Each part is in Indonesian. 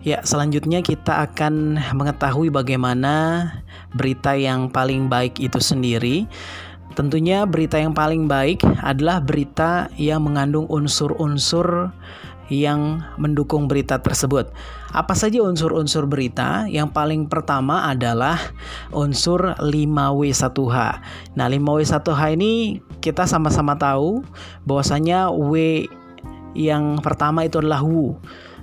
Ya, selanjutnya kita akan mengetahui bagaimana berita yang paling baik itu sendiri. Tentunya berita yang paling baik adalah berita yang mengandung unsur-unsur yang mendukung berita tersebut. Apa saja unsur-unsur berita? Yang paling pertama adalah unsur 5W1H. Nah, 5W1H ini kita sama-sama tahu bahwasanya W yang pertama itu adalah Wu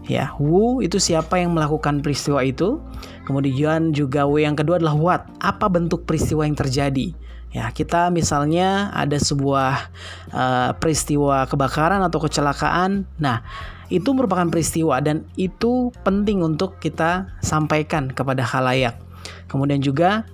ya who itu siapa yang melakukan peristiwa itu? Kemudian juga w yang kedua adalah what apa bentuk peristiwa yang terjadi? Ya kita misalnya ada sebuah uh, peristiwa kebakaran atau kecelakaan. Nah itu merupakan peristiwa dan itu penting untuk kita sampaikan kepada khalayak. Kemudian juga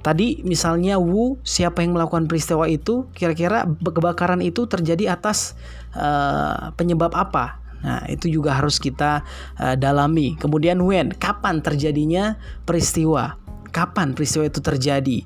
Tadi misalnya Wu siapa yang melakukan peristiwa itu? Kira-kira kebakaran itu terjadi atas uh, penyebab apa Nah, itu juga harus kita uh, dalami. Kemudian when, kapan terjadinya peristiwa? Kapan peristiwa itu terjadi?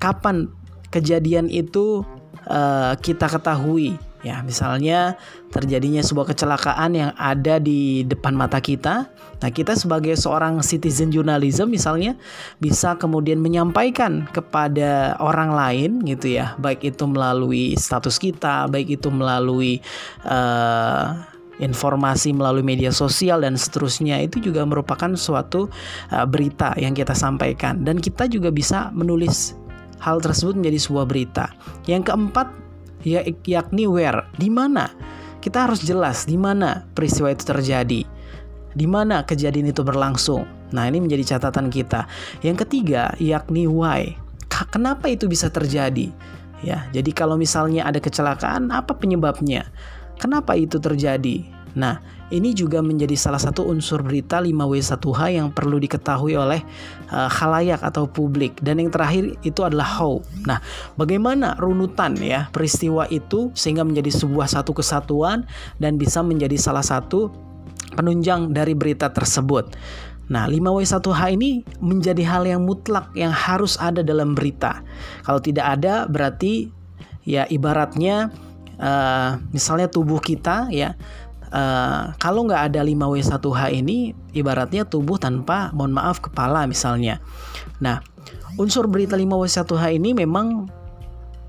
Kapan kejadian itu uh, kita ketahui? Ya, misalnya terjadinya sebuah kecelakaan yang ada di depan mata kita. Nah, kita sebagai seorang citizen journalism misalnya bisa kemudian menyampaikan kepada orang lain gitu ya, baik itu melalui status kita, baik itu melalui uh, informasi melalui media sosial dan seterusnya itu juga merupakan suatu uh, berita yang kita sampaikan dan kita juga bisa menulis hal tersebut menjadi sebuah berita. Yang keempat ya yakni where, di mana? Kita harus jelas di mana peristiwa itu terjadi. Di mana kejadian itu berlangsung. Nah, ini menjadi catatan kita. Yang ketiga yakni why. Kenapa itu bisa terjadi? Ya, jadi kalau misalnya ada kecelakaan, apa penyebabnya? Kenapa itu terjadi? Nah, ini juga menjadi salah satu unsur berita 5W1H yang perlu diketahui oleh uh, khalayak atau publik. Dan yang terakhir itu adalah how. Nah, bagaimana runutan ya peristiwa itu sehingga menjadi sebuah satu kesatuan dan bisa menjadi salah satu penunjang dari berita tersebut. Nah, 5W1H ini menjadi hal yang mutlak yang harus ada dalam berita. Kalau tidak ada berarti ya ibaratnya uh, misalnya tubuh kita ya uh, kalau nggak ada 5W1H ini ibaratnya tubuh tanpa mohon maaf kepala misalnya. Nah, unsur berita 5W1H ini memang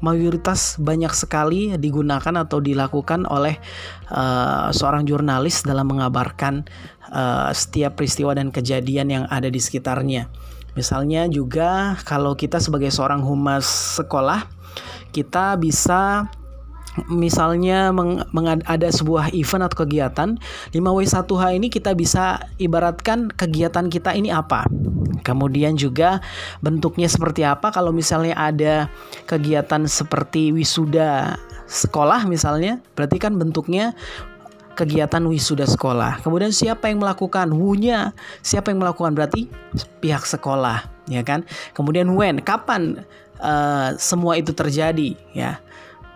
mayoritas banyak sekali digunakan atau dilakukan oleh uh, seorang jurnalis dalam mengabarkan uh, setiap peristiwa dan kejadian yang ada di sekitarnya. Misalnya juga kalau kita sebagai seorang humas sekolah, kita bisa misalnya meng, ada sebuah event atau kegiatan 5W1H ini kita bisa ibaratkan kegiatan kita ini apa. Kemudian juga bentuknya seperti apa kalau misalnya ada kegiatan seperti wisuda sekolah misalnya berarti kan bentuknya kegiatan wisuda sekolah. Kemudian siapa yang melakukan? Wunya siapa yang melakukan? Berarti pihak sekolah ya kan? Kemudian when? Kapan uh, semua itu terjadi ya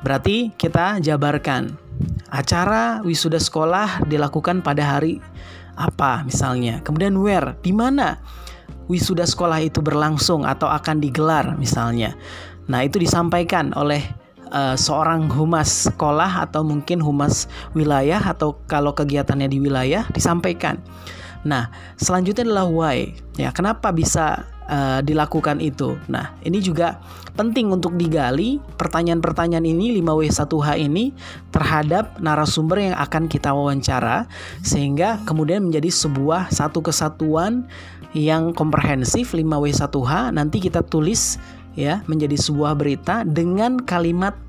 Berarti kita jabarkan acara wisuda sekolah dilakukan pada hari apa misalnya. Kemudian where, di mana wisuda sekolah itu berlangsung atau akan digelar misalnya. Nah, itu disampaikan oleh uh, seorang humas sekolah atau mungkin humas wilayah atau kalau kegiatannya di wilayah disampaikan. Nah, selanjutnya adalah why. Ya, kenapa bisa uh, dilakukan itu. Nah, ini juga penting untuk digali pertanyaan-pertanyaan ini 5W1H ini terhadap narasumber yang akan kita wawancara sehingga kemudian menjadi sebuah satu kesatuan yang komprehensif 5W1H nanti kita tulis ya menjadi sebuah berita dengan kalimat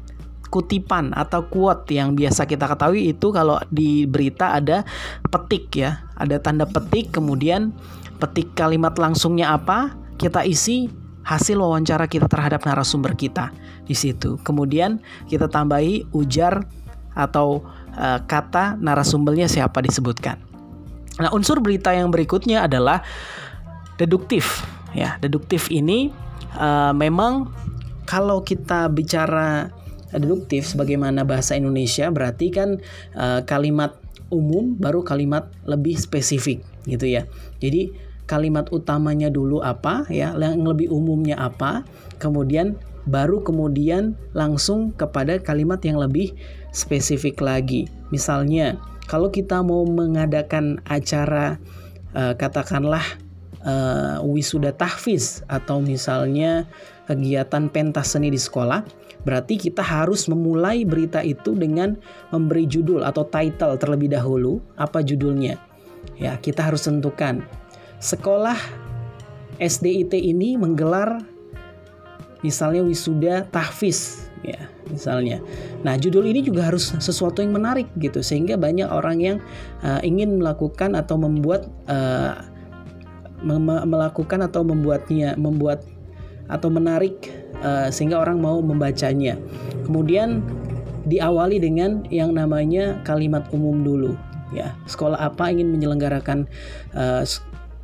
kutipan atau quote yang biasa kita ketahui itu kalau di berita ada petik ya, ada tanda petik kemudian petik kalimat langsungnya apa, kita isi hasil wawancara kita terhadap narasumber kita di situ. Kemudian kita tambahi ujar atau uh, kata narasumbernya siapa disebutkan. Nah, unsur berita yang berikutnya adalah deduktif. Ya, deduktif ini uh, memang kalau kita bicara deduktif sebagaimana bahasa Indonesia berarti kan uh, kalimat umum baru kalimat lebih spesifik gitu ya. Jadi kalimat utamanya dulu apa ya, yang lebih umumnya apa, kemudian baru kemudian langsung kepada kalimat yang lebih spesifik lagi. Misalnya, kalau kita mau mengadakan acara uh, katakanlah uh, wisuda tahfiz atau misalnya kegiatan pentas seni di sekolah, berarti kita harus memulai berita itu dengan memberi judul atau title terlebih dahulu. Apa judulnya? Ya, kita harus tentukan. Sekolah SDIT ini menggelar misalnya wisuda tahfiz ya misalnya. Nah, judul ini juga harus sesuatu yang menarik gitu sehingga banyak orang yang uh, ingin melakukan atau membuat uh, melakukan atau membuatnya membuat atau menarik uh, sehingga orang mau membacanya. Kemudian diawali dengan yang namanya kalimat umum dulu ya. Sekolah apa ingin menyelenggarakan uh,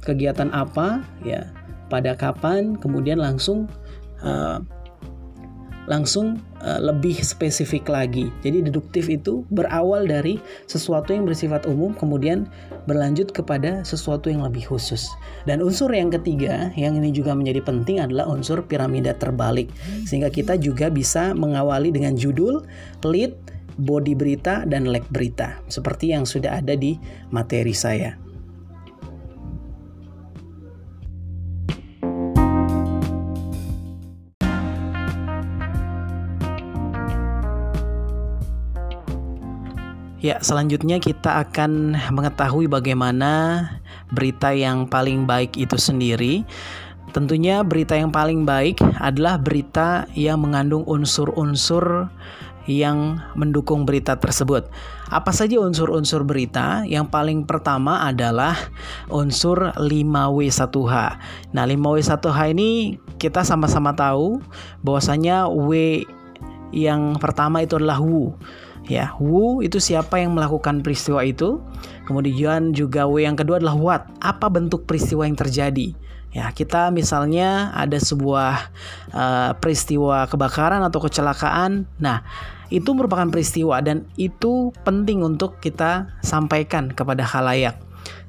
kegiatan apa ya, pada kapan, kemudian langsung uh, langsung uh, lebih spesifik lagi. Jadi deduktif itu berawal dari sesuatu yang bersifat umum kemudian berlanjut kepada sesuatu yang lebih khusus. Dan unsur yang ketiga yang ini juga menjadi penting adalah unsur piramida terbalik. Sehingga kita juga bisa mengawali dengan judul, lead, body berita dan leg berita seperti yang sudah ada di materi saya. Ya, selanjutnya kita akan mengetahui bagaimana berita yang paling baik itu sendiri. Tentunya berita yang paling baik adalah berita yang mengandung unsur-unsur yang mendukung berita tersebut. Apa saja unsur-unsur berita? Yang paling pertama adalah unsur 5W1H. Nah, 5W1H ini kita sama-sama tahu bahwasanya W yang pertama itu adalah Wu ya who itu siapa yang melakukan peristiwa itu? Kemudian juga w yang kedua adalah what apa bentuk peristiwa yang terjadi? Ya kita misalnya ada sebuah uh, peristiwa kebakaran atau kecelakaan. Nah itu merupakan peristiwa dan itu penting untuk kita sampaikan kepada khalayak.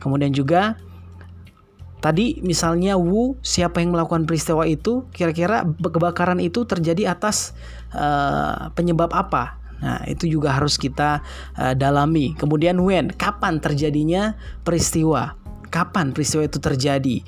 Kemudian juga Tadi misalnya Wu siapa yang melakukan peristiwa itu? Kira-kira kebakaran itu terjadi atas uh, penyebab apa Nah, itu juga harus kita uh, dalami. Kemudian when, kapan terjadinya peristiwa? Kapan peristiwa itu terjadi?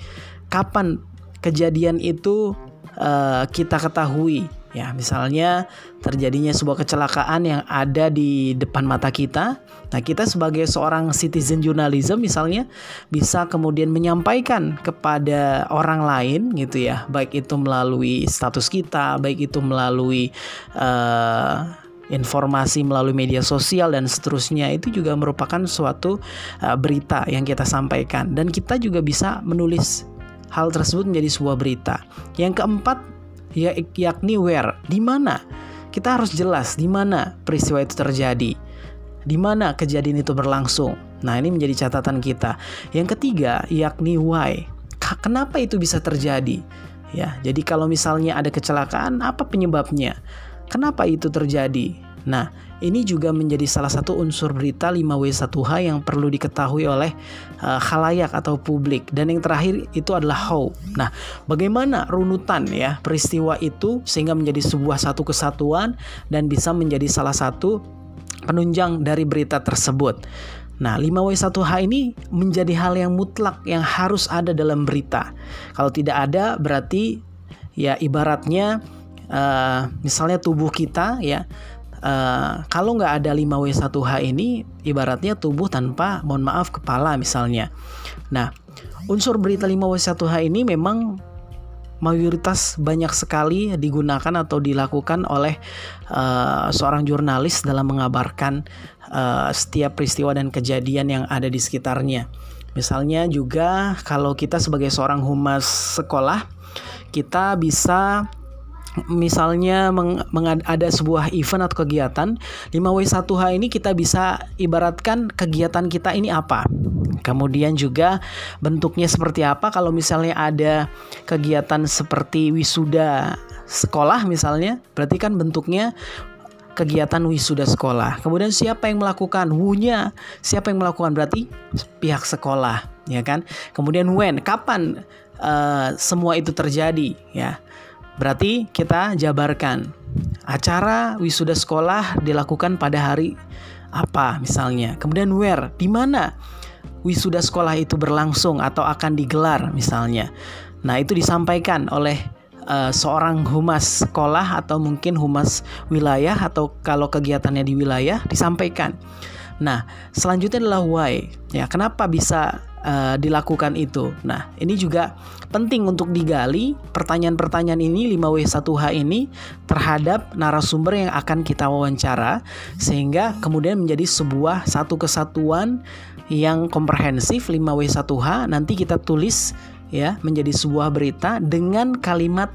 Kapan kejadian itu uh, kita ketahui? Ya, misalnya terjadinya sebuah kecelakaan yang ada di depan mata kita. Nah, kita sebagai seorang citizen journalism misalnya bisa kemudian menyampaikan kepada orang lain gitu ya, baik itu melalui status kita, baik itu melalui uh, informasi melalui media sosial dan seterusnya itu juga merupakan suatu uh, berita yang kita sampaikan dan kita juga bisa menulis hal tersebut menjadi sebuah berita. Yang keempat ya yakni where, di mana? Kita harus jelas di mana peristiwa itu terjadi. Di mana kejadian itu berlangsung. Nah, ini menjadi catatan kita. Yang ketiga yakni why. Kenapa itu bisa terjadi? Ya, jadi kalau misalnya ada kecelakaan, apa penyebabnya? Kenapa itu terjadi? Nah, ini juga menjadi salah satu unsur berita 5W1H yang perlu diketahui oleh uh, khalayak atau publik. Dan yang terakhir itu adalah how. Nah, bagaimana runutan ya peristiwa itu sehingga menjadi sebuah satu kesatuan dan bisa menjadi salah satu penunjang dari berita tersebut. Nah, 5W1H ini menjadi hal yang mutlak yang harus ada dalam berita. Kalau tidak ada berarti ya ibaratnya uh, misalnya tubuh kita ya uh, kalau nggak ada 5W1H ini ibaratnya tubuh tanpa mohon maaf kepala misalnya. Nah, unsur berita 5W1H ini memang mayoritas banyak sekali digunakan atau dilakukan oleh uh, seorang jurnalis dalam mengabarkan uh, setiap peristiwa dan kejadian yang ada di sekitarnya. Misalnya juga kalau kita sebagai seorang humas sekolah, kita bisa misalnya meng, meng, ada sebuah event atau kegiatan 5W1H ini kita bisa ibaratkan kegiatan kita ini apa kemudian juga bentuknya seperti apa kalau misalnya ada kegiatan seperti wisuda sekolah misalnya berarti kan bentuknya kegiatan wisuda sekolah. Kemudian siapa yang melakukan? Wunya. Siapa yang melakukan? Berarti pihak sekolah, ya kan? Kemudian when? Kapan uh, semua itu terjadi, ya? Berarti kita jabarkan acara wisuda sekolah dilakukan pada hari apa misalnya. Kemudian where, di mana wisuda sekolah itu berlangsung atau akan digelar misalnya. Nah, itu disampaikan oleh uh, seorang humas sekolah atau mungkin humas wilayah atau kalau kegiatannya di wilayah disampaikan. Nah, selanjutnya adalah why. Ya, kenapa bisa uh, dilakukan itu? Nah, ini juga penting untuk digali pertanyaan-pertanyaan ini 5W1H ini terhadap narasumber yang akan kita wawancara sehingga kemudian menjadi sebuah satu kesatuan yang komprehensif 5W1H nanti kita tulis ya menjadi sebuah berita dengan kalimat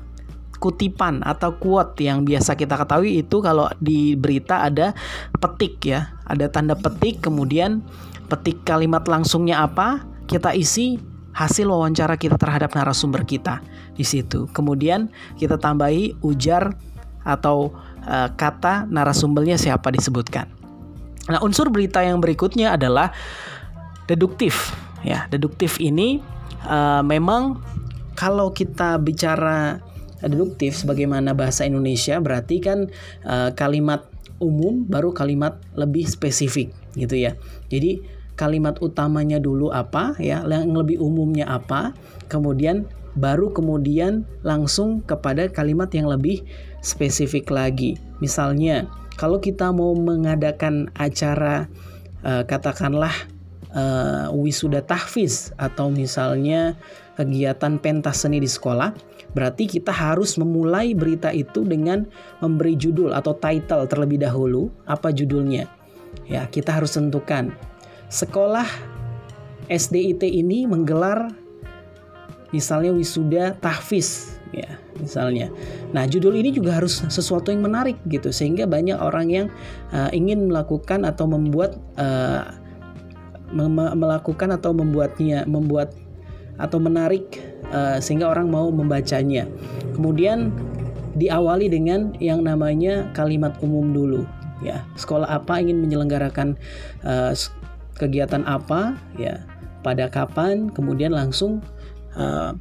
kutipan atau quote yang biasa kita ketahui. Itu kalau di berita ada petik ya, ada tanda petik kemudian petik kalimat langsungnya apa, kita isi hasil wawancara kita terhadap narasumber kita di situ. Kemudian kita tambahi ujar atau uh, kata narasumbernya siapa disebutkan. Nah, unsur berita yang berikutnya adalah deduktif. Ya, deduktif ini uh, memang kalau kita bicara deduktif sebagaimana bahasa Indonesia berarti kan uh, kalimat umum baru kalimat lebih spesifik gitu ya. Jadi kalimat utamanya dulu apa ya, yang lebih umumnya apa, kemudian baru kemudian langsung kepada kalimat yang lebih spesifik lagi. Misalnya, kalau kita mau mengadakan acara uh, katakanlah uh, wisuda tahfiz atau misalnya kegiatan pentas seni di sekolah, berarti kita harus memulai berita itu dengan memberi judul atau title terlebih dahulu. Apa judulnya? Ya, kita harus tentukan. Sekolah SDIT ini menggelar misalnya wisuda tahfiz ya misalnya. Nah, judul ini juga harus sesuatu yang menarik gitu sehingga banyak orang yang uh, ingin melakukan atau membuat uh, melakukan atau membuatnya membuat atau menarik uh, sehingga orang mau membacanya. Kemudian diawali dengan yang namanya kalimat umum dulu ya. Sekolah apa ingin menyelenggarakan uh, kegiatan apa ya pada kapan kemudian langsung uh,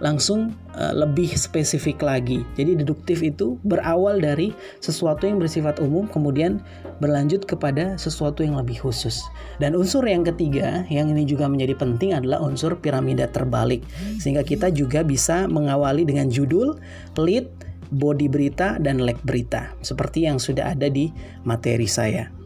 langsung uh, lebih spesifik lagi. Jadi deduktif itu berawal dari sesuatu yang bersifat umum kemudian berlanjut kepada sesuatu yang lebih khusus. Dan unsur yang ketiga yang ini juga menjadi penting adalah unsur piramida terbalik. Sehingga kita juga bisa mengawali dengan judul, lead, body berita dan leg berita seperti yang sudah ada di materi saya.